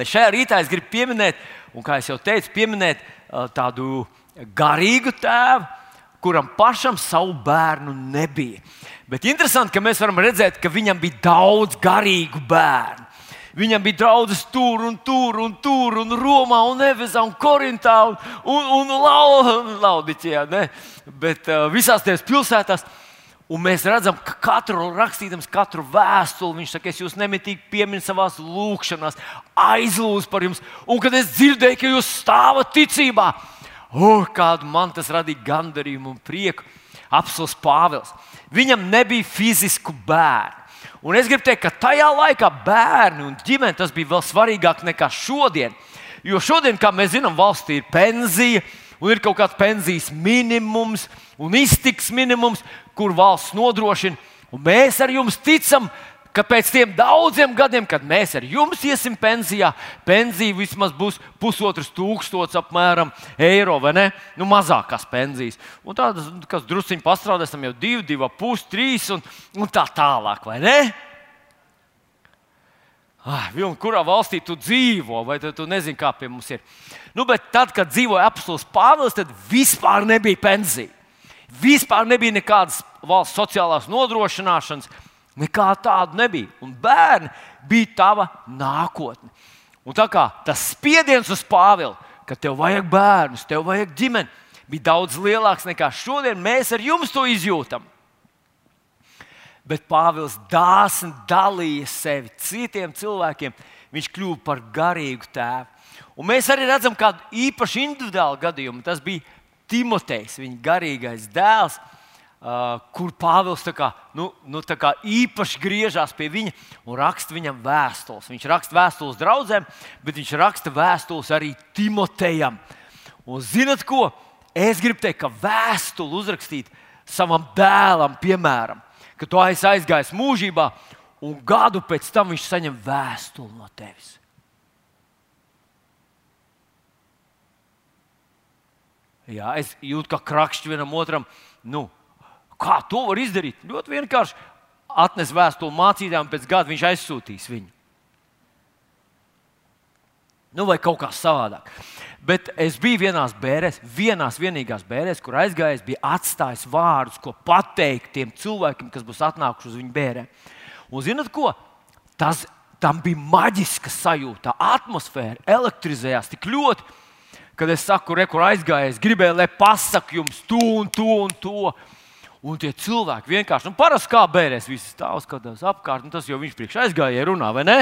Bet šajā rītā es gribu pieminēt, un kā jau teicu, pieminēt uh, tādu garīgu tēvu, kuram pašam savu bērnu nebija. Bet interesanti, ka mēs varam redzēt, ka viņam bija daudz garīgu bērnu. Viņam bija draugs tur un tur un tur, un Romā, un Evezā, un Korintā, un, un, un Laudiķijā. Bet uh, visās tajās pilsētās. Un mēs redzam, ka katru rakstījams, katru vēstuli, viņš saka, es jūs nemitīgi pieminu savā lūkšanā, aizlūdzu par jums. Un kad es dzirdēju, ka jūs stāvat ticībā, oh, kādu man tas radīja gandarījumu un prieku. Apsels Pāvils. Viņam nebija fizisku bērnu. Un es gribu teikt, ka tajā laikā bērni un ģimene tas bija vēl svarīgāk nekā šodien. Jo šodien, kā mēs zinām, valstī ir pensija, un ir kaut kāds pensijas minimums un iztiks minimums, kur valsts nodrošina. Un mēs ar jums ticam, ka pēc tiem daudziem gadiem, kad mēs ar jums iesim pensijā, pensija vismaz būs pusotrs tūkstots apmēram eiro vai ne? Nu, mazākās pensijas. Un tādas, kas druskuļi pastrādās, jau divi, divi pusi, trīs un, un tā tālāk, vai ne? Ah, kurā valstī tu dzīvo, vai tu, tu nezini, kā pie mums ir. Nu, bet tad, kad dzīvoja apelsīns Pāvils, tad vispār nebija pensija. Vispār nebija nekādas valsts sociālās nodrošināšanas Nekā tāda nebija. Un bērni bija tava nākotne. Un tā kā tas spiediens uz Pāvilu, ka tev vajag bērnus, tev vajag ģimeni, bija daudz lielāks nekā šodien mēs ar jums to izjūtam. Bet Pāvils dāsni dalīja sevi citiem cilvēkiem. Viņš kļuva par garīgu tēvu. Un mēs arī redzam kādu īpašu individuālu gadījumu. Tas bija Timotejs, viņa garīgais dēls. Uh, kur Pāvils kā, nu, nu, kā īpaši griežās pie viņa un raksta viņam vēstules. Viņš raksta vēstules draugiem, bet viņš raksta vēstules arī Timotejam. Un zinat ko? Es gribu teikt, ka vēstuli uzrakstīt savam dēlam, piemēram, ka tu esi aizgājis mūžībā, un gadu pēc tam viņš saņem vēstuli no tevis. Jā, es jūtu, ka krakšķi vienam otram. Nu, Kā to var izdarīt? Ļoti vienkārši atnes vēstuli mācītājiem, pēc gada viņš aizsūtīs viņu. Nu, vai kaut kā savādāk. Bet es biju vienās bērēs, vienās vienīgās bērēs, kur aizgājis, bija atstājis vārdus, ko pateikt tiem cilvēkiem, kas būs atnākuši uz viņu bērēm. Un zinat ko? Tas, tam bija maģiska sajūta, atmosfēra elektrizējās tik ļoti, kad es saku, re, kur aizgājis, gribēju, lai pasaku jums to un to un to. Un tie cilvēki vienkārši, nu, parasti kā bērns, visi stāv skatās apkārt, un tas jau viņš priekš aizgāja runā, vai ne?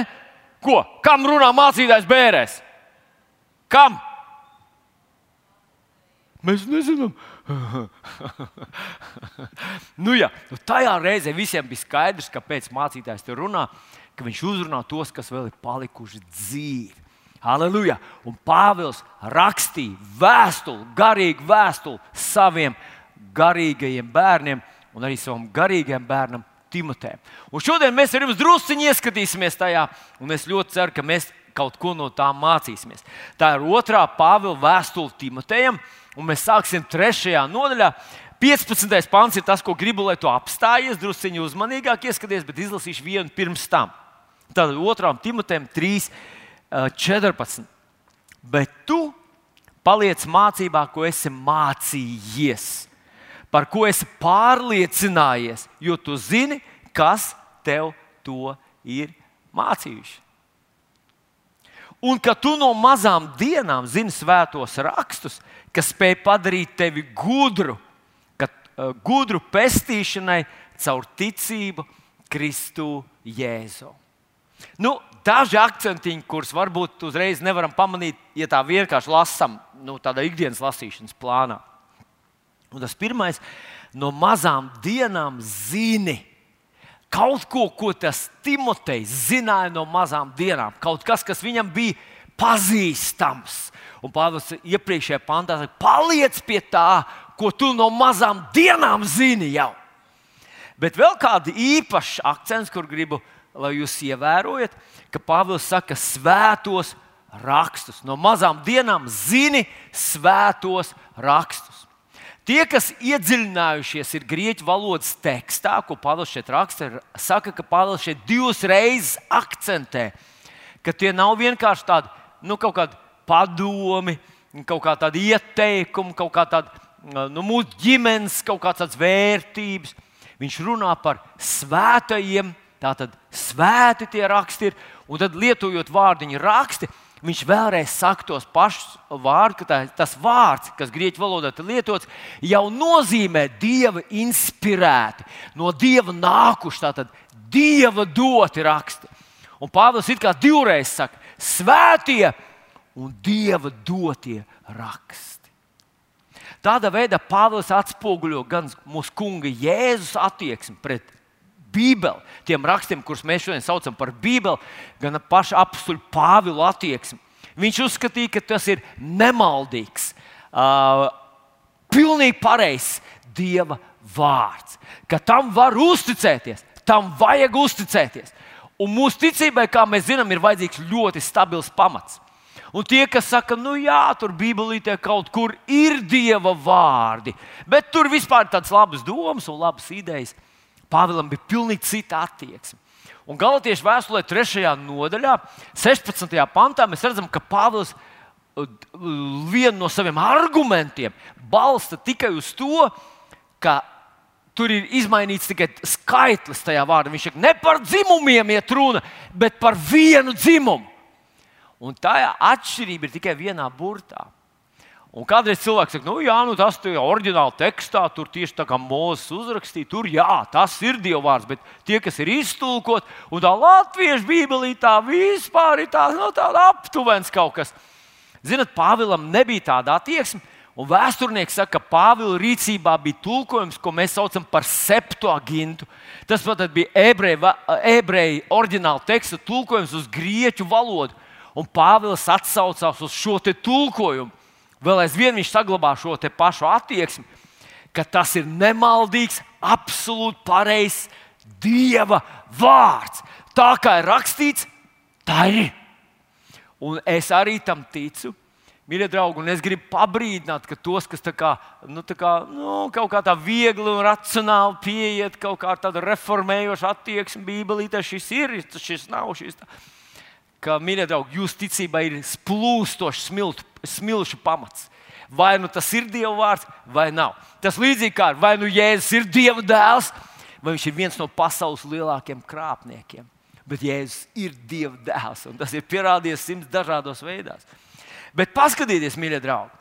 Ko? Kam runā mācītājs bērns? Kam? Mēs nezinām. nu, jā, nu, tajā reizē visiem bija skaidrs, kāpēc mācītājs tur runā, ka viņš uzrunā tos, kas vēl ir palikuši dzīvi. Aleluja! Un Pāvils rakstīja vēstuli, garīgu vēstuli saviem garīgajiem bērniem un arī savam garīgajam bērnam Timotēm. Un šodien mēs ar jums druskuļi ieskatīsimies tajā, un es ļoti ceru, ka mēs kaut ko no tā mācīsimies. Tā ir otrā Pāvila vēstule Timotejam, un mēs sāksim trešajā nodaļā. 15. pāns ir tas, ko gribu, lai tu apstājies, druskuļi uzmanīgāk ieskaties, bet izlasīšu vienu pirms tam. Tad otrām Timotejam 3, 14. Bet tu paliec mācībā, ko esi mācījies par ko esi pārliecinājies, jo tu zini, kas tev to ir mācījuši. Un ka tu no mazām dienām zini svētos rakstus, kas spēj padarīt tevi gudru, kad, uh, gudru pestīšanai caur ticību Kristu Jēzu. Nu, daži akcentiņi, kurus varbūt uzreiz nevaram pamanīt, ja tā vienkārši lasām, nu, tādā ikdienas lasīšanas plānā. Un tas pirmais, no mazām dienām zini. Kaut ko, ko tas Timotejs zināja no mazām dienām, kaut kas, kas viņam bija pazīstams. Un Pāvils iepriekšējā pantā saka, paliec pie tā, ko tu no mazām dienām zini jau. Bet vēl kāda īpaša akcents, kur gribu, lai jūs ievērojat, ka Pāvils saka, svētos rakstus. No mazām dienām zini svētos rakstus. Tie, kas iedziļinājušies ir grieķu valodas tekstā, ko Pāvils šeit raksta, saka, ka Pāvils šeit divas reizes akcentē, ka tie nav vienkārši tādi nu, kaut kādi padomi, kaut kā tādi ieteikumi, kaut kā tāda nu, mūsu ģimenes kaut kādas vērtības. Viņš runā par svētajiem, tātad svēti tie raksti ir, un tad lietojot vārdiņu raksti, viņš vēlreiz saka tos pašus vārdus, ka tā, tas vārds, kas grieķu valodā ir lietots, jau nozīmē dieva inspirēti, no dieva nākuši, tātad dieva doti raksti. Un Pāvils it kā divreiz saka, svētie un dieva dotie raksti. Tādā veidā Pāvils atspoguļo gan mūsu kunga Jēzus attieksmi pret Bībeli, tiem rakstiem, kurus mēs šodien saucam par Bībeli, gan pašu apstuļu Pāvilu attieksmi. Viņš uzskatīja, ka tas ir nemaldīgs, uh, pilnīgi pareizs Dieva vārds, ka tam var uzticēties, tam vajag uzticēties. Un mūsu ticībai, kā mēs zinām, ir vajadzīgs ļoti stabils pamats. Un tie, kas saka, nu jā, tur Bībelītē kaut kur ir dieva vārdi, bet tur vispār ir tādas labas domas un labas idejas. Pāvēlam bija pilnīgi cita attieksme. Un Galatiešu vēstulē, 3. nodaļā, 16. pantā, mēs redzam, ka Pāvils uh, vienu no saviem argumentiem balsta tikai uz to, ka tur ir izmainīts tikai skaitlis tajā vārdā. Viņš saka, ne par dzimumiem iet runa, bet par vienu dzimumu. Un tā atšķirība ir tikai vienā burtā. Un kādreiz cilvēks saka, nu, jā, nu, tas ir oriģināli tekstā, tur tieši tā kā Mozus uzrakstīja, tur jā, tas ir Dieva vārds, bet tie, kas ir iztulkot, un tā latviešu bībelī tā vispār ir tā, nu, tāda aptuvens kaut kas. Ziniet, Pāvilam nebija tāda attieksme, un vēsturnieks saka, ka Pāvila rīcībā bija tulkojums, ko mēs saucam par septuagintu. Tas pat bija ebreju oriģināla teksta tulkojums uz grieķu valodu. Un Pāvils atsaucās uz šo tulkojumu. Vēl aizvien viņš saglabā šo pašu attieksmi, ka tas ir nemaldīgs, absolūti pareizs Dieva vārds. Tā kā ir rakstīts, tā ir. Un es arī tam ticu. Mīļie draugi, un es gribu pabrīdināt, ka tos, kas tā kā, nu, tā kā, nu, kaut kā tā viegli un racionāli pieiet, kaut kā tāda reformējoša attieksme Bībelītē, šis ir, šis nav. Šis tā ka, mīļie draugi, jūsu ticībā ir splūstošs smilšu pamats. Vai nu tas ir Dieva vārds, vai nav. Tas līdzīgi kā vai nu Jēzus ir Dieva dēls, vai viņš ir viens no pasaules lielākajiem krāpniekiem. Bet Jēzus ir Dieva dēls, un tas ir pierādījies simts dažādos veidos. Bet paskatieties, mīļie draugi,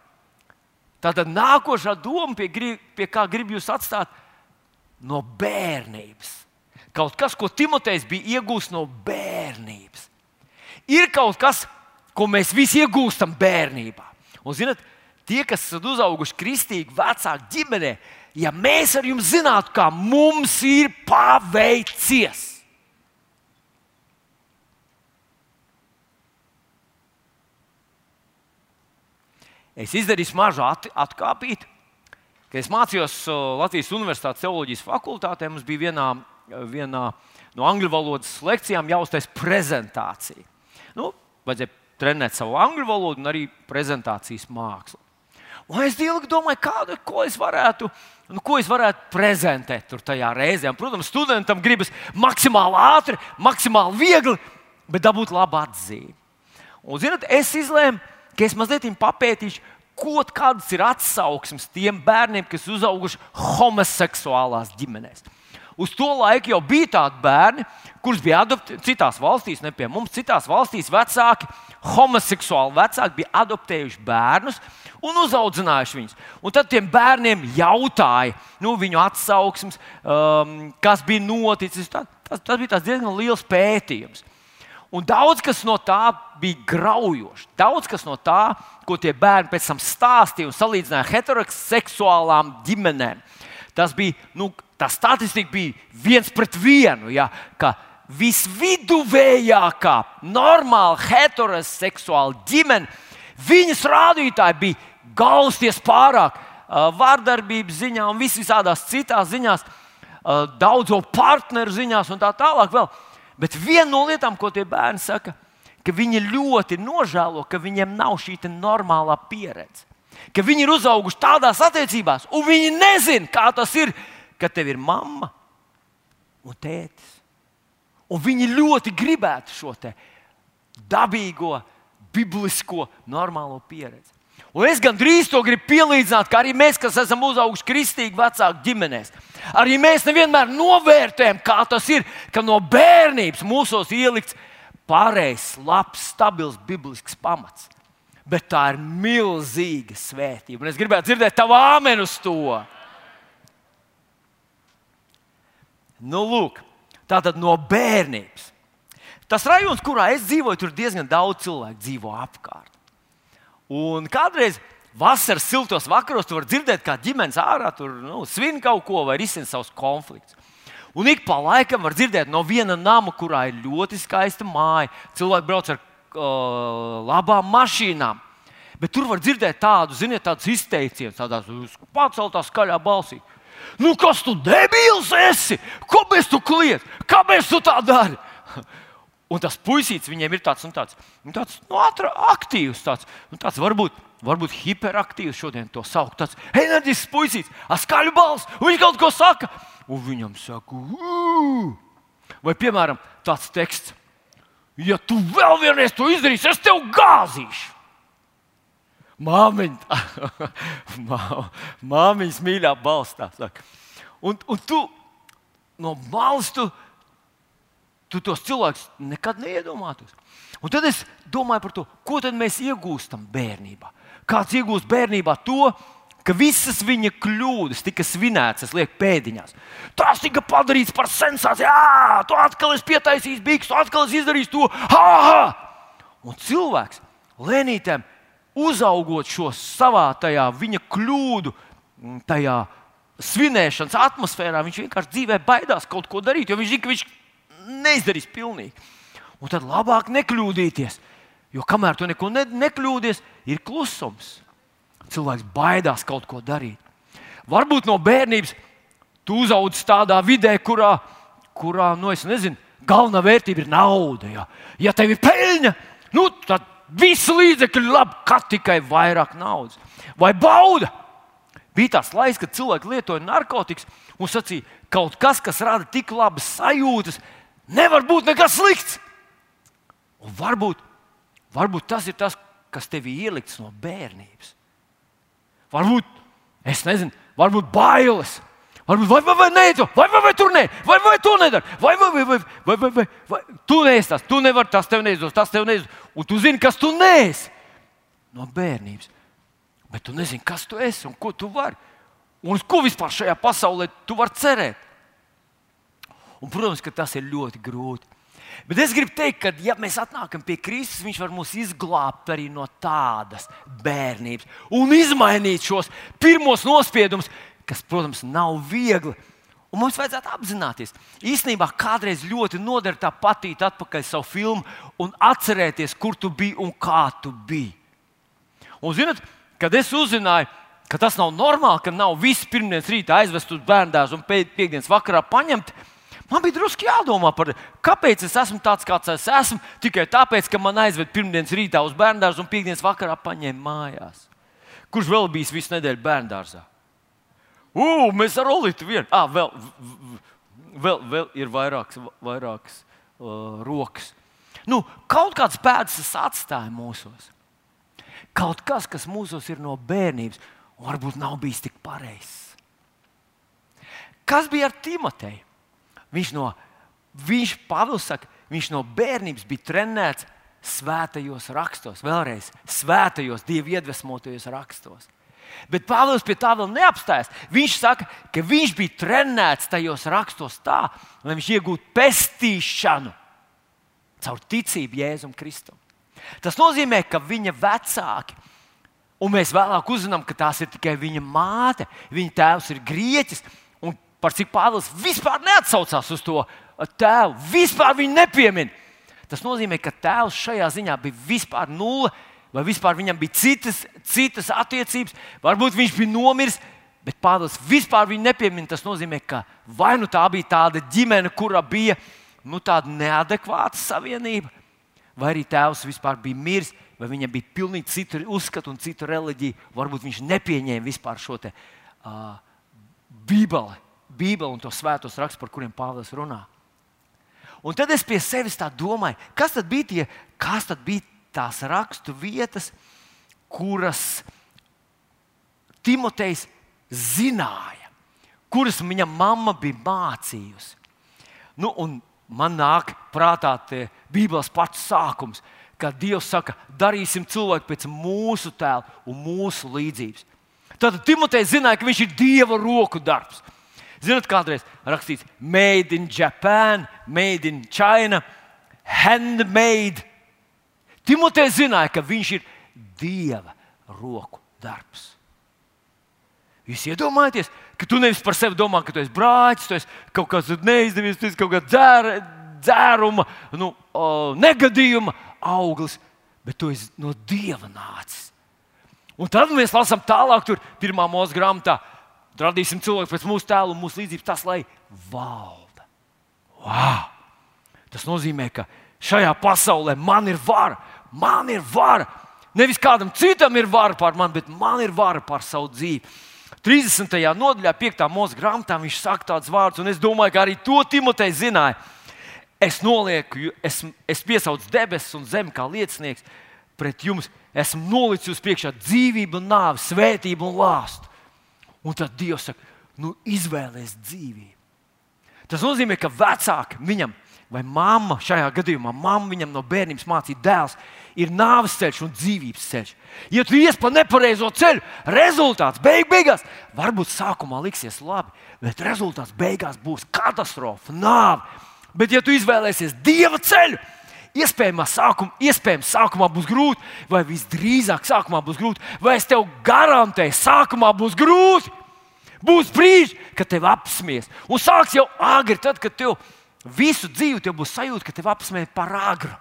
tātad nākošā doma, pie, pie kā gribu jūs atstāt, no bērnības. Kaut kas, ko Timotejs bija iegūstis no bērnības ir kaut kas, ko mēs visi iegūstam bērnībā. Un, zinat, tie, kas esat uzauguši kristīgi, vecāki ģimenē, ja mēs ar jums zinātu, kā mums ir paveicies. Es izdarīju mazu at atkāpīti. Kad es mācījos Latvijas Universitātes teoloģijas fakultātē, mums bija vienā, vienā no angļu valodas lekcijām jāuztais prezentācija nu, vajadzēja trenēt savu angļu valodu un arī prezentācijas mākslu. Un es ilgi domāju, kādu, ko es varētu, nu, ko es varētu prezentēt tur tajā reizē. Un, protams, studentam gribas maksimāli ātri, maksimāli viegli, bet dabūt labu atzīmi. Un, zinot, es izlēmu, ka es mazliet papētīšu, ko kādas ir atsauksmes tiem bērniem, kas uzauguši homoseksuālās ģimenēs. Uz to laiku jau bija tādi bērni, kurus bija adoptēti citās valstīs, ne pie mums, citās valstīs. Vecāki, homoseksuāli vecāki bija adoptējuši bērnus un uzauguši viņus. Un tad tiem bērniem jautāja nu, viņu atsauksmes, um, kas bija noticis. Tas, tas, tas bija diezgan liels pētījums. Un daudz kas no tā bija graujoši. Daudz kas no tā, ko tie bērni pēc tam stāstīja un salīdzināja heteroseksuālām ģimenēm, tas bija nu, tā statistika bija viens pret vienu. Ja, Visviduvējākā, normāla, heteroseksuāla ģimene, viņas rādītāji bija gausties pārāk, vārdarbības ziņā un visādās citās ziņās, daudzo partneru ziņās un tā tālāk. Vēl. Bet viena no lietām, ko tie bērni saka, ka viņi ļoti nožēlo, ka viņiem nav šī normālā pieredze. Ka viņi ir uzauguši tādās attiecībās, un viņi nezina, kā tas ir ka tev ir mamma un tētis. Un viņi ļoti gribētu šo dabīgo, biblisko, normālo pieredzi. Un es gandrīz to gribu pielīdzināt, ka arī mēs, kas esam uzauguši kristīgi vecāku ģimenēs, arī mēs nevienmēr novērtējam, kā tas ir, ka no bērnības mūsos ielikts pareizs, labs, stabils biblisks pamats. Bet tā ir milzīga svētība. Un es gribētu dzirdēt tavu āmenu uz to. Nu, lūk, tā tad no bērnības. Tas rajonus, kurā es dzīvoju, tur diezgan daudz cilvēku dzīvo apkārt. Un kādreiz vasaras siltos vakaros tu vari dzirdēt, kā ģimenes ārā tur nu, svin kaut ko vai risina savus konfliktus. Un ik pa laikam var dzirdēt no viena nama, kurā ir ļoti skaista māja. Cilvēki brauc ar uh, labām mašīnām. Bet tur var dzirdēt tādu, ziniet, tādus izteicienus, tādās paceltās skaļā balsī. Nu, kas tu debils esi? Kāpēc tu kliedz? Kāpēc tu tā dari? Un tas puisīts viņiem ir tāds, tāds, tāds nu, ātri, aktīvs, tāds, tāds varbūt, varbūt hiperaktīvs šodien to sauc. Tāds enerģisks puisīts, ar skaļu balsi, un viņš kaut ko saka. Un viņam saka, Ugh! vai piemēram tāds teksts, ja tu vēl vienreiz to izdarīsi, es tev gāzīšu. Māmiņa, māmiņas mīļā balstā. Saka. Un, un tu no malas tu tu tos cilvēkus nekad neiedomātos. Un tad es domāju par to, ko mēs iegūstam bērnībā. Kāds iegūst bērnībā to, ka visas viņa kļūdas tika svinētas, es lieku pēdiņās. Tas tika padarīts par sensāciju. Jā, tu atkal esi pietaisījis biksu, atkal esi izdarījis to. Ha, ha! Un cilvēks lēnītēm uzaugot šo savā tajā viņa kļūdu, tajā svinēšanas atmosfērā, viņš vienkārši dzīvē baidās kaut ko darīt, jo viņš zina, ka viņš neizdarīs pilnīgi. Un tad labāk nekļūdīties. Jo kamēr tu neko ne, nekļūdies, ir klusums. Cilvēks baidās kaut ko darīt. Varbūt no bērnības tu uzaugi tādā vidē, kurā, kurā nu, nezinu, galvenā vērtība ir nauda. Ja, ja tev ir peļņa, nu, tad visi līdzekļi labi, kā tikai vairāk naudas. Vai bauda? Bija tāds laiks, kad cilvēki lietoja narkotikas un sacīja, kaut kas, kas rada tik labas sajūtas, Nevar būt nekas slikts. Un varbūt, varbūt tas ir tas, kas tev ir ielikts no bērnības. Varbūt, es nezinu, varbūt bailes. Varbūt, vai, vai, vai, nē, tu, vai, vai, vai tur nē, vai, vai tu nedari, vai, vai, vai, vai, vai, vai, vai, vai. tu neesi tas, tu nevari tas, tev neizdos, tas tev neizdos. Un tu zini, kas tu neesi no bērnības. Bet tu nezini, kas tu esi un ko tu vari. Un uz ko vispār šajā pasaulē tu vari cerēt. Un, protams, ka tas ir ļoti grūti. Bet es gribu teikt, ka, ja mēs atnākam pie Kristus, Viņš var mūs izglābt arī no tādas bērnības un izmainīt šos pirmos nospiedumus, kas, protams, nav viegli. Un mums vajadzētu apzināties, īstenībā kādreiz ļoti noder tā patīt atpakaļ savu filmu un atcerēties, kur tu biji un kā tu biji. Un, zinot, kad es uzzināju, ka tas nav normāli, ka nav visi pirmdienas rītā aizvest uz bērnu un pēdējās vakarā paņemt, Man bija drusku jādomā par to, kāpēc es esmu tāds, kāds es esmu. Tikai tāpēc, ka man aizved pirmdienas rītā uz bērnu dārzu un piekdienas vakarā paņēma mājās. Kurš vēl bijis visu nedēļu bērnu dārzā? Ugh, mēs ar Olitu vienu. Ah, vēl, vēl, vēl ir vairākas, vairākas uh, rokas. Nu, kaut kāds pēdas tas atstāja mūsos. Kaut kas, kas mūsos ir no bērnības, varbūt nav bijis tik pareizs. Kas bija ar Timoteju? Viņš no, viņš, Pāvils saka, viņš no bērnības bija trenēts svētajos rakstos, vēlreiz svētajos, dievu iedvesmotajos rakstos. Bet Pāvils pie tā vēl neapstājas. Viņš saka, ka viņš bija trenēts tajos rakstos tā, lai viņš iegūtu pestīšanu caur ticību Jēzum Kristum. Tas nozīmē, ka viņa vecāki, un mēs vēlāk uzzinām, ka tās ir tikai viņa māte, viņa tēvs ir grieķis, par cik Pāvils vispār neatsaucās uz to tēvu, vispār viņu nepiemina. Tas nozīmē, ka tēvs šajā ziņā bija vispār nulle, vai vispār viņam bija citas, citas attiecības, varbūt viņš bija nomiris. Bet Pāvils vispār viņu nepiemina. Tas nozīmē, ka vai nu tā bija tāda ģimene, kura bija nu, tāda neadekvāta savienība, vai arī tēvs vispār bija miris, vai viņam bija pilnīgi cita uzskata un cita reliģija. Varbūt viņš nepieņēma vispār šo te, uh, Bībeli Bībeli un tos svētos rakstus, par kuriem Pāvils runā. Un tad es pie sevis tā domāju, kas tad bija, tie, kas tad bija tās rakstu vietas, kuras Timotejs zināja, kuras viņa mamma bija mācījusi. Nu, man nāk prātā tie Bībeles pats sākums, kad Dievs saka, darīsim cilvēku pēc mūsu tēla un mūsu līdzības. Tad Timotejs zināja, ka viņš ir Dieva roku darbs. Ziniet, kādreiz rakstīts, made in Japan, made in China, handmade. Timotejs zināja, ka viņš ir Dieva roku darbs. Jūs iedomājaties, ka tu nevis par sevi domā, ka tu esi brāķis, tu esi kaut kāds neizdevies, tu esi kaut kāda dzēra, dzēruma, nu, negadījuma auglis, bet tu esi no Dieva nācis. Un tad mēs lasām tālāk, tur pirmā mūža grāmatā. Radīsim cilvēku pēc mūsu tēla un mūsu līdzības, tas lai valda. Wow! Tas nozīmē, ka šajā pasaulē man ir vara, man ir vara. Nevis kādam citam ir vara pār mani, bet man ir vara pār savu dzīvi. 30. nodaļā, 5. mūža grāmatā, viņš saka tādus vārdus, un es domāju, ka arī to Timotejs zināja. Es nolieku, es, es piesaucu debesis un zemi kā liecinieks pret jums. Esmu nolicis uz priekšā dzīvību, nāvi, svētību un lāstu. Un tad Dievs saka, nu, izvēlēties dzīvību. Tas nozīmē, ka vecāki viņam vai mamma, šajā gadījumā mamma viņam no bērnības mācīja dēls, ir nāves ceļš un dzīvības ceļš. Ja tu ies pa nepareizo ceļu, rezultāts beig beigās varbūt sākumā liksies labi, bet rezultāts beigās būs katastrofa, nāve. Bet, ja tu izvēlēsies dieva ceļu, iespējams, sākum, iespējams, sākumā būs grūti, vai visdrīzāk sākumā būs grūti, vai es tev garantēju, sākumā būs grūti. Būs brīži, kad tev apsmies. Un sāks jau agri, tad, kad tev visu dzīvi tev būs sajūta, ka tev apsmēja par agru.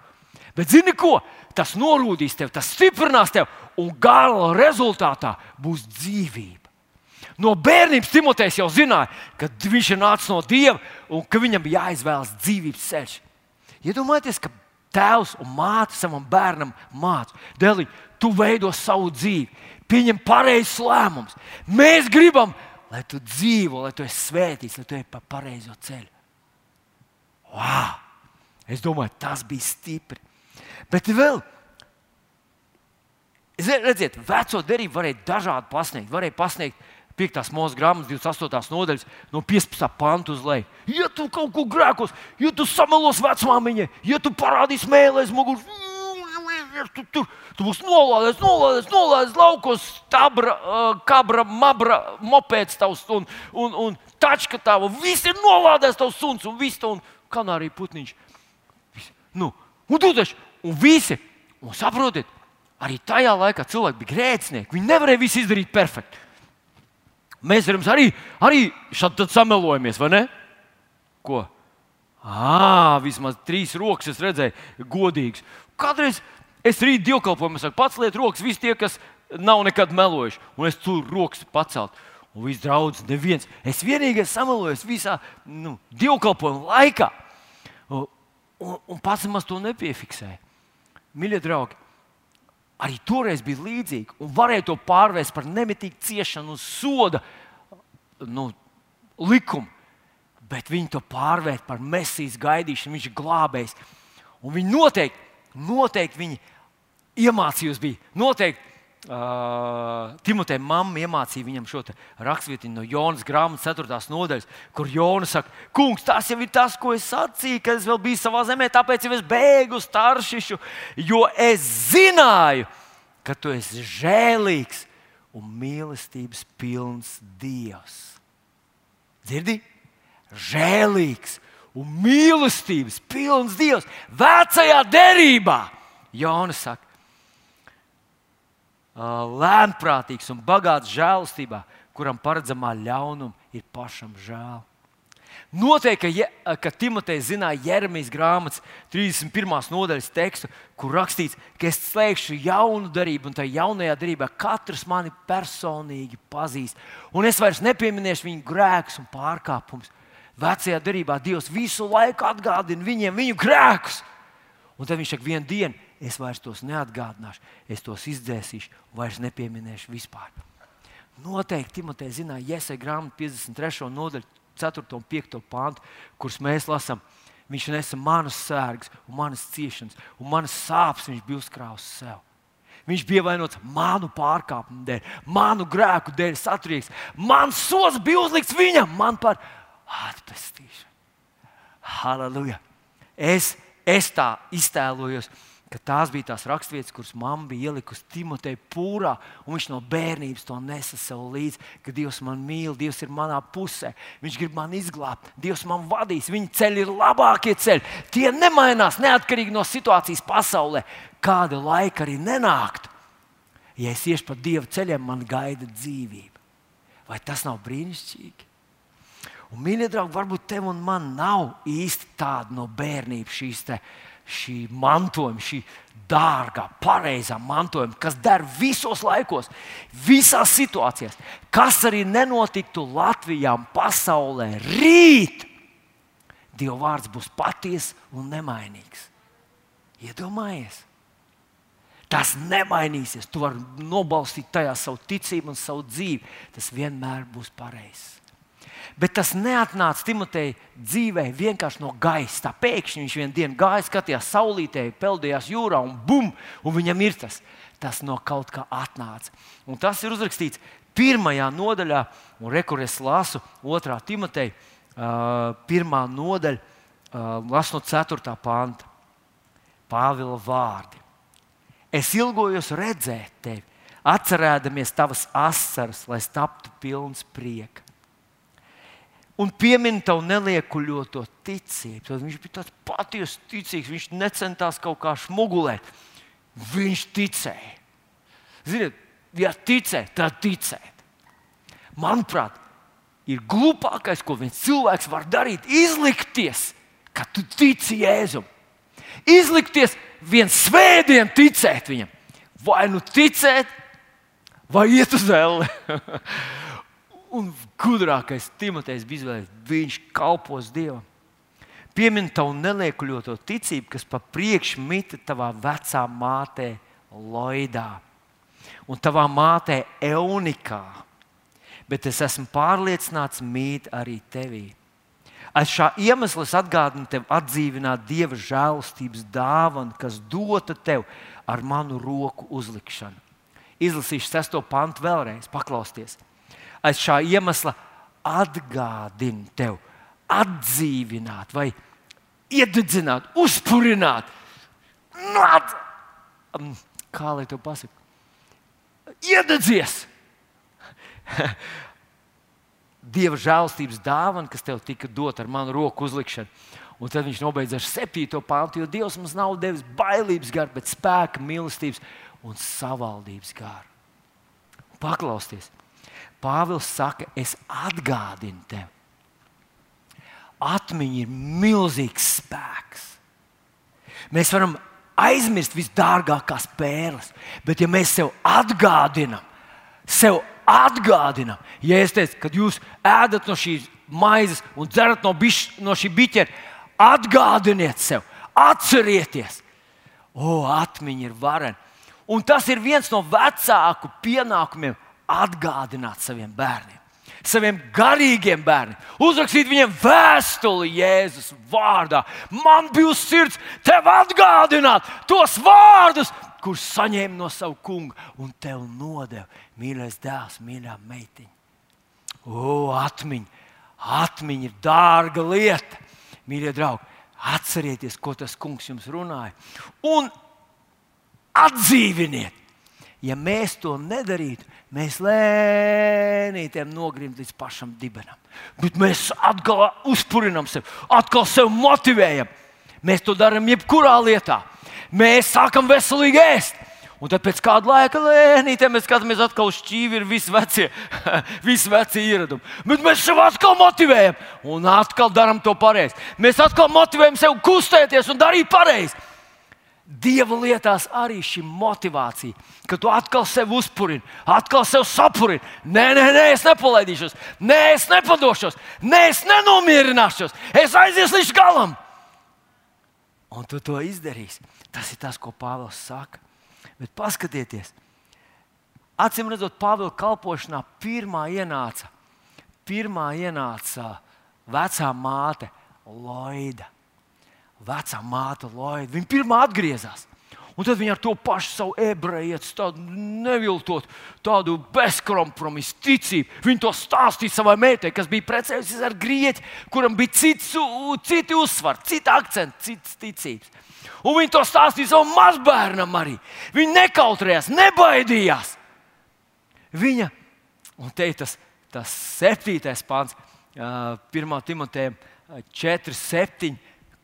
Bet zini ko? Tas norūdīs tevi, tas stiprinās tevi, un gala rezultātā būs dzīvība. No bērnības Timotejs jau zināja, ka viņš ir nācis no Dieva un ka viņam bija jāizvēlas dzīvības ceļš. Iedomājieties, ka tēvs un māte savam bērnam māca, Dēlī, tu veido savu dzīvi, pieņem pareizus lēmumus. Mēs gribam, lai tu dzīvo, lai tu esi svētīts, lai tu ej pa pareizo ceļu. Wow! Es domāju, tas bija stipri. Bet vēl, redziet, veco derību varēja dažādi pasniegt. Varēja pasniegt 5. mūža grāmatas 28. nodaļas, no 15. panta uz leju. Ja tu kaut ko grēkos, ja tu samalos vecmāmiņai, ja tu parādīsi mēlēs muguras, tu, tu, tu būsi nolādēts, nolādēts, nolādēts laukos, stabra, kabra, mabra, mopēds tavs un, un, un tačka tava. Viss ir nolādēts tavs suns un viss tavs kanārija putniņš. Nu, un tu taču, un visi, un saprotiet, arī tajā laikā cilvēki bija grēcinieki. Viņi nevarēja visu izdarīt perfekti. Mēs arī, arī šādi samelojamies, vai ne? Ko? Ah, vismaz trīs rokas redzēju, godīgs. Kādreiz es rīt dievkalpojumā saku, pats liet rokas, visi tie, kas nav nekad melojuši, un es tur rokas pacelt. Un viss draugs, neviens. Es vienīgais samalojos visā nu, dievkalpojuma laikā. Un, un, un pats maz to nepiefiksēju. Mīļie draugi, arī toreiz bija līdzīgi. Un varēja to pārvērst par nemitīgu ciešanu un soda nu, likumu. Bet viņi to pārvērt par mesijas gaidīšanu, viņš ir glābējs. Un viņi noteikti, noteikti viņi iemācījās, bija noteikti Uh, Timotejam mamma iemācīja viņam šo rakstvietiņu no Jonas grāmatas 4. nodaļas, kur Jonas saka, Kungs, tas jau ir tas, ko es sacīju, kad es vēl biju savā zemē, tāpēc jau es bēgu uz Taršišu, jo es zināju, ka tu esi žēlīgs un mīlestības pilns Dievs. Dzirdi? Žēlīgs un mīlestības pilns Dievs vecajā derībā. Jonas saka, lēnprātīgs un bagāts žēlastībā, kuram paredzamā ļaunuma ir pašam žēl. Noteikti, ka, ka Timotejs zināja Jeremijas grāmatas 31. nodaļas tekstu, kur rakstīts, ka es slēgšu jaunu darību, un tajā jaunajā darbā katrs mani personīgi pazīst. Un es vairs nepieminēšu viņu grēkus un pārkāpumus. Vecajā darbā Dievs visu laiku atgādina viņiem viņu grēkus. Un tad viņš saka, vienu dienu es vairs tos neatgādināšu, es tos izdzēsīšu, vairs nepieminēšu vispār. Noteikti Timotei zināja, Iesai grāmatā 53. nodaļu, 4. un 5. pāntu, kurus mēs lasām. Viņš nesa manas sērgas, manas ciešanas, un manas sāpes viņš bija uzkrājis sev. Viņš bija vainots manu pārkāpumu dēļ, manu grēku dēļ, satrieks. Mans sots bija uzlikts viņam, man par atpestīšanu. Halleluja! Es, es tā iztēlojos ka tās bija tās raksturvietas, kuras mamma bija ielikusi Timoteja pūrā, un viņš no bērnības to nesa sev līdzi, ka Dievs man mīl, Dievs ir manā pusē, Viņš grib mani izglābt, Dievs man vadīs, viņa ceļi ir labākie ceļi. Tie nemainās neatkarīgi no situācijas pasaulē, kāda laika arī nenāktu. Ja es iešu pa Dieva ceļiem, man gaida dzīvība. Vai tas nav brīnišķīgi? Un, mīļie draugi, varbūt tev un man nav īsti tāda no bērnības šīs šī mantojuma, šī dārgā, pareizā mantojuma, kas der visos laikos, visās situācijās. Kas arī nenotiktu Latvijā pasaulē, rīt Dieva vārds būs patiesa un nemainīgs. Iedomājies! Tas nemainīsies. Tu vari nobalstīt tajā savu ticību un savu dzīvi. Tas vienmēr būs pareizs. Bet tas neatnāca Timoteja dzīvē vienkārši no gaisa. Pēkšņi viņš vienā dienā gāja, skatījās saulītē, peldējās jūrā un bum, un viņam ir tas. Tas no kaut kā atnāca. Un tas ir uzrakstīts pirmajā nodaļā, un rekurors lasu otrā Timoteja, uh, pirmā nodaļa, uh, lasu no 4. panta. Pāvila vārdi. Es ilgojos redzēt tevi, atcerēdamies tavas asaras, lai taptu pilns prieka un piemin tavu neliekuļoto ticību. Tad viņš bija tāds patiesi ticīgs, viņš necentās kaut kā smugulēt. Viņš ticēja. Ziniet, ja ticēt, tad ticēt. Manuprāt, ir glupākais, ko viens cilvēks var darīt, izlikties, ka tu tici Jēzum. Izlikties viens svētdien ticēt viņam. Vai nu ticēt, vai iet uz elli. Un gudrākais Timotejs bija izvēlējies, viņš kalpos Dievam. Piemin tavu neliekuļoto ticību, kas pa priekšu mita tavā vecā mātē, Loidā un tavā mātē, Eunikā. Bet es esmu pārliecināts, mīt arī tevī. Aiz šā iemesla es atgādinu tev atdzīvināt Dieva žēlastības dāvanu, kas dota tev ar manu roku uzlikšanu. Izlasīšu sesto pantu vēlreiz, paklausieties aiz šā iemesla atgādina tev, atdzīvināt, vai iededzināt, uzpurināt. Nāc! Um, kā lai to pasakā? Iededzies! Dieva žēlstības dāvana, kas tev tika dota ar manu roku uzlikšanu. Un tad viņš nobeidz ar septīto pāntu, jo Dievs mums nav devis bailības garu, bet spēka, mīlestības un savaldības garu. Paklausieties! Pāvils saka, es atgādinu tev. Atmiņa ir milzīgs spēks. Mēs varam aizmirst visdārgākās pērles, bet ja mēs sev atgādinām, sev atgādinām, ja es teicu, kad jūs ēdat no šīs maizes un dzerat no, biš, no šī biķera, atgādiniet sev, atcerieties, o, atmiņa ir varena. Un tas ir viens no vecāku pienākumiem atgādināt saviem bērniem, saviem garīgiem bērniem, uzrakstīt viņiem vēstuli Jēzus vārdā. Man bija uz sirds tev atgādināt tos vārdus, kurus saņēma no sava kunga un tev nodeva mīļais dēls, mīļā meitiņa. O, atmiņa! Atmiņa ir dārga lieta, mīļie draugi. Atcerieties, ko tas kungs jums runāja. Un atdzīviniet! Ja mēs to nedarītu, mēs lēnītiem nogrimtu līdz pašam dibenam. Bet mēs atkal uzpurinām sevi, atkal sevi motivējam. Mēs to darām jebkurā lietā. Mēs sākam veselīgi ēst. Un tad pēc kāda laika lēnītēm mēs skatāmies atkal uz šķīvi, ir visi vecie, visi vecie ieradumi. Bet mēs sev atkal motivējam un atkal darām to pareizi. Mēs atkal motivējam sev kustēties un darīt pareizi. Dieva lietās arī šī motivācija, ka tu atkal sevi uzpurini, atkal sevi sapurini. Nē, nē, nē, es nepalaidīšos, nē, es nepadošos, nē, es nenomierināšos, es aiziešu līdz galam. Un tu to izdarīsi. Tas ir tas, ko Pāvils saka. Bet paskatieties, acīm redzot, Pāvila kalpošanā pirmā ienāca, pirmā ienāca vecā māte Loida. Vecā māte Loida. Viņa pirmā atgriezās. Un tad viņi ar to pašu savu ebreju, tādu neviltot, tādu bezkompromisu ticību. Viņi to stāstīja savai meitai, kas bija precējusies ar grieķi, kuram bija cits, citi uzsvars, cits akcents, cits ticības. Un viņi to stāstīja savam mazbērnam arī. Viņi nekautrējās, nebaidījās. Viņa, un te ir tas, tas septītais pāns, uh, 1. Timoteja 4, 7,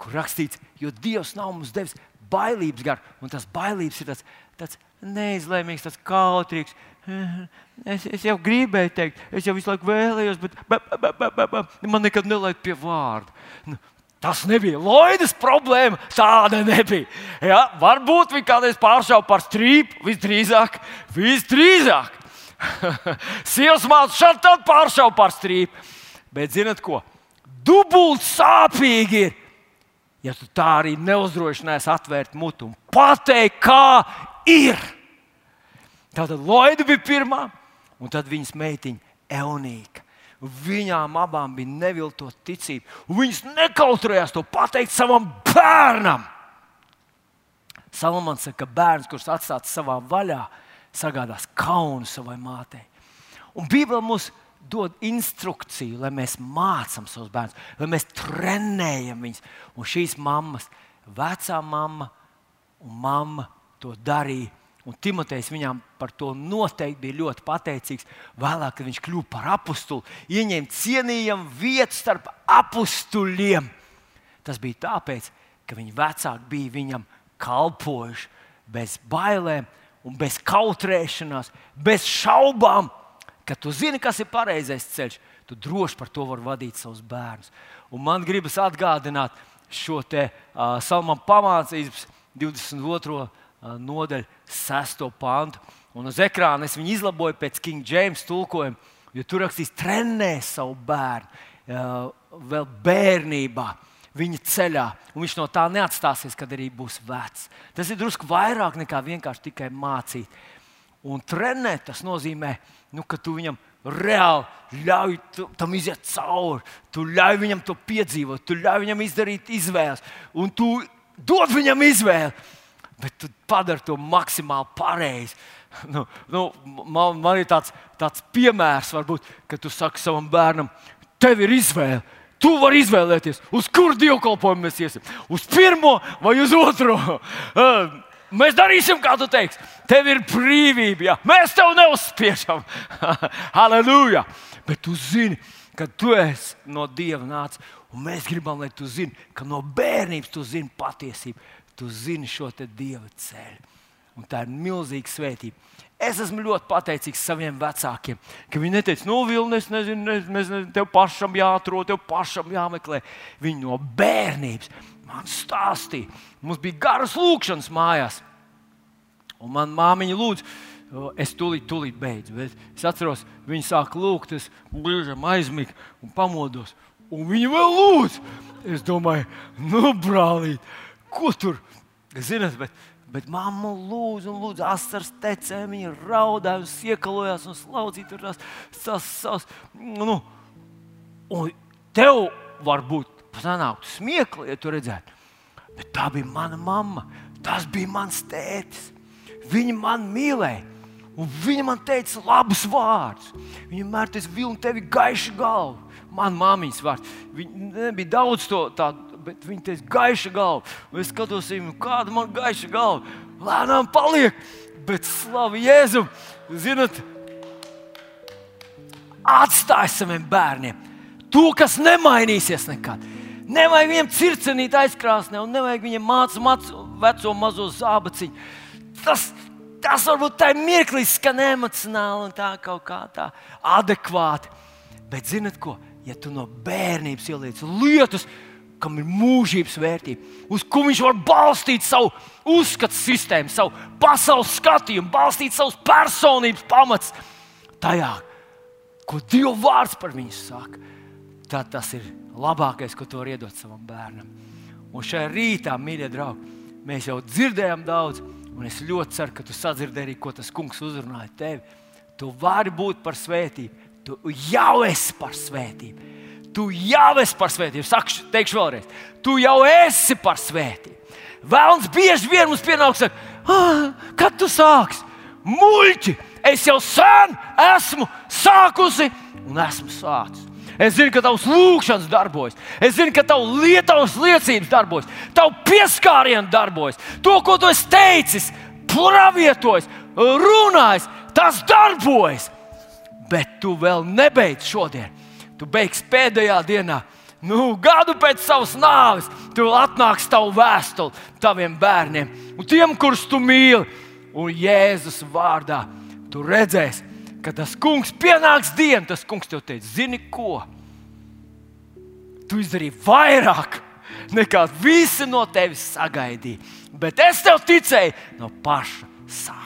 kur rakstīts, jo Dievs nav mums devis bailības garu. Un tas bailības ir tāds, tāds neizlēmīgs, tāds kautrīgs. Es, es jau gribēju teikt, es jau visu laiku vēlējos, bet ba, ba, ba, ba, ba, man nekad nelaid pie vārda. Nu, tas nebija Loidas problēma. Tāda nebija. Ja, varbūt viņa kādreiz pāršāva par strīpu, visdrīzāk. visdrīzāk. Sievas māte šādi pāršāva par strīpu. Bet zinat ko? Dubult sāpīgi ir, ja tu tā arī neuzdrošinājies atvērt mutu un pateikt, kā ir. Tātad Loida bija pirmā, un tad viņas meitiņa Eunīka. Viņām abām bija neviltot ticība, viņas nekautrējās to pateikt savam bērnam. Salamans saka, ka bērns, kurš atstāts savā vaļā, sagādās kaunu savai mātei. Un Bībelē mums dod instrukciju, lai mēs mācām savus bērnus, lai mēs trenējam viņus. Un šīs mammas, vecā mamma un mamma to darīja. Un Timotejs viņām par to noteikti bija ļoti pateicīgs. Vēlāk, kad viņš kļuva par apakstu, ieņēma cienījamu vietu starp apakstuļiem. Tas bija tāpēc, ka viņa vecāki bija viņam kalpojuši bez bailēm, bez kautrēšanās, bez šaubām Kad tu zini, kas ir pareizais ceļš, tu droši par to vari vadīt savus bērnus. Un man gribas atgādināt šo te uh, salmam pamācības 22. Uh, nodaļu, 6. pantu. Un uz ekrāna es viņu izlaboju pēc King James tulkojuma, jo tur rakstīts, trenē savu bērnu uh, vēl bērnībā. Viņa ceļā, un viņš no tā neatstāsies, kad arī būs vecs. Tas ir drusku vairāk nekā vienkārši mācīt. Un trenēt tas nozīmē, nu, ka tu viņam reāli ļauj tam iziet cauri. Tu ļauj viņam to piedzīvot, tu ļauj viņam izdarīt izvēles, un tu dod viņam izvēli. Bet tu padari to maksimāli pareizi. Nu, nu, man, man ir tāds, tāds piemērs, varbūt, kad tu saki savam bērnam, tev ir izvēle. Tu vari izvēlēties, uz kuru dievkalpojumu mēs iesim. Uz pirmo vai uz otro. Mēs darīsim, kā tu teiksi. Tev ir brīvība. Jā. Mēs tev neuzspiežam. Halleluja! Bet tu zini, ka tu esi no Dieva nācis. Un mēs gribam, lai tu zini, ka no bērnības tu zini patiesību. Tu zini šo Dieva ceļu. Un tā ir milzīga svētība. Es esmu ļoti pateicīgs saviem vecākiem, ka viņi neteica, nu, Vilni, es nezinu, nezinu, tev pašam jāatrod, tev pašam jāmeklē. Viņi no bērnības man stāstīja. Mums bija garas lūkšanas mājās. Un man māmiņa lūdza, es tūlīt, tūlīt beidzu. Bet es atceros, viņa sāk lūgt, es brīžam aizmigu un pamodos. Un viņa vēl lūdz. Es domāju, nu, brālīt, ko tur? Ziniet, bet, bet mamma lūdza un lūdza asars tecē, viņa raudāja iekalojās un slaudzīja tur tās, tās, nu, un tev varbūt sanāktu smieklīgi, ja tu redzētu. Bet tā bija mana mamma, tas bija mans tētis. Viņa man mīlēja. Un viņa man teica labus vārdus. Viņa vienmēr teica, Vilni, tev ir gaiša galva. Man māmiņas vārds. Viņa nebija daudz to tādu, bet viņa teica, gaiša galva. Un es skatos, kāda man gaiša galva. Lēnām paliek, bet slavu Jēzum. Zinat, atstāj saviem bērniem to, kas nemainīsies nekad. Nevajag viņam circenīt aizkrāsnē, un nevajag viņam mācīt veco mazo zābaciņu. Tas, tas varbūt tā ir mirklis, skan emocionāli un tā kaut kā tā adekvāti. Bet zinat ko? Ja tu no bērnības ieliec lietas, kam ir mūžības vērtība, uz ko viņš var balstīt savu uzskatu sistēmu, savu pasaules skatījumu, balstīt savus personības pamats tajā, ko Dieva vārds par viņu saka, tad tas ir labākais, ko tu vari iedot savam bērnam. Un šajā rītā, mīļie draugi, mēs jau dzirdējām daudz, un es ļoti ceru, ka tu sadzirdēji arī, ko tas kungs uzrunāja tevi. Tu vari būt par svētību, tu jau esi par svētību. Tu jau esi par svētību. Saku, teikšu vēlreiz, tu jau esi par svētību. Vēlams bieži vien mums pienāks, saka, ah, kad tu sāksi? Muļķi! Es jau sen esmu sākusi un esmu sācis. Es zinu, ka tavs lūgšanas darbojas. Es zinu, ka tavs lietuvas liecības darbojas, tavs pieskāriens darbojas. To, ko tu esi teicis, pravietojis, runājis, tas darbojas. Bet tu vēl nebeidz šodien. Tu beigsi pēdējā dienā. Nu, gadu pēc savas nāves, tu atnāks tavu vēstuli taviem bērniem un tiem, kurus tu mīli. Un Jēzus vārdā tu redzēsi, ka tas kungs pienāks diena, tas kungs tev teiks, zini ko? Tu izdarīji vairāk nekā visi no tevis sagaidīja. Bet es tev ticēju no paša sākuma.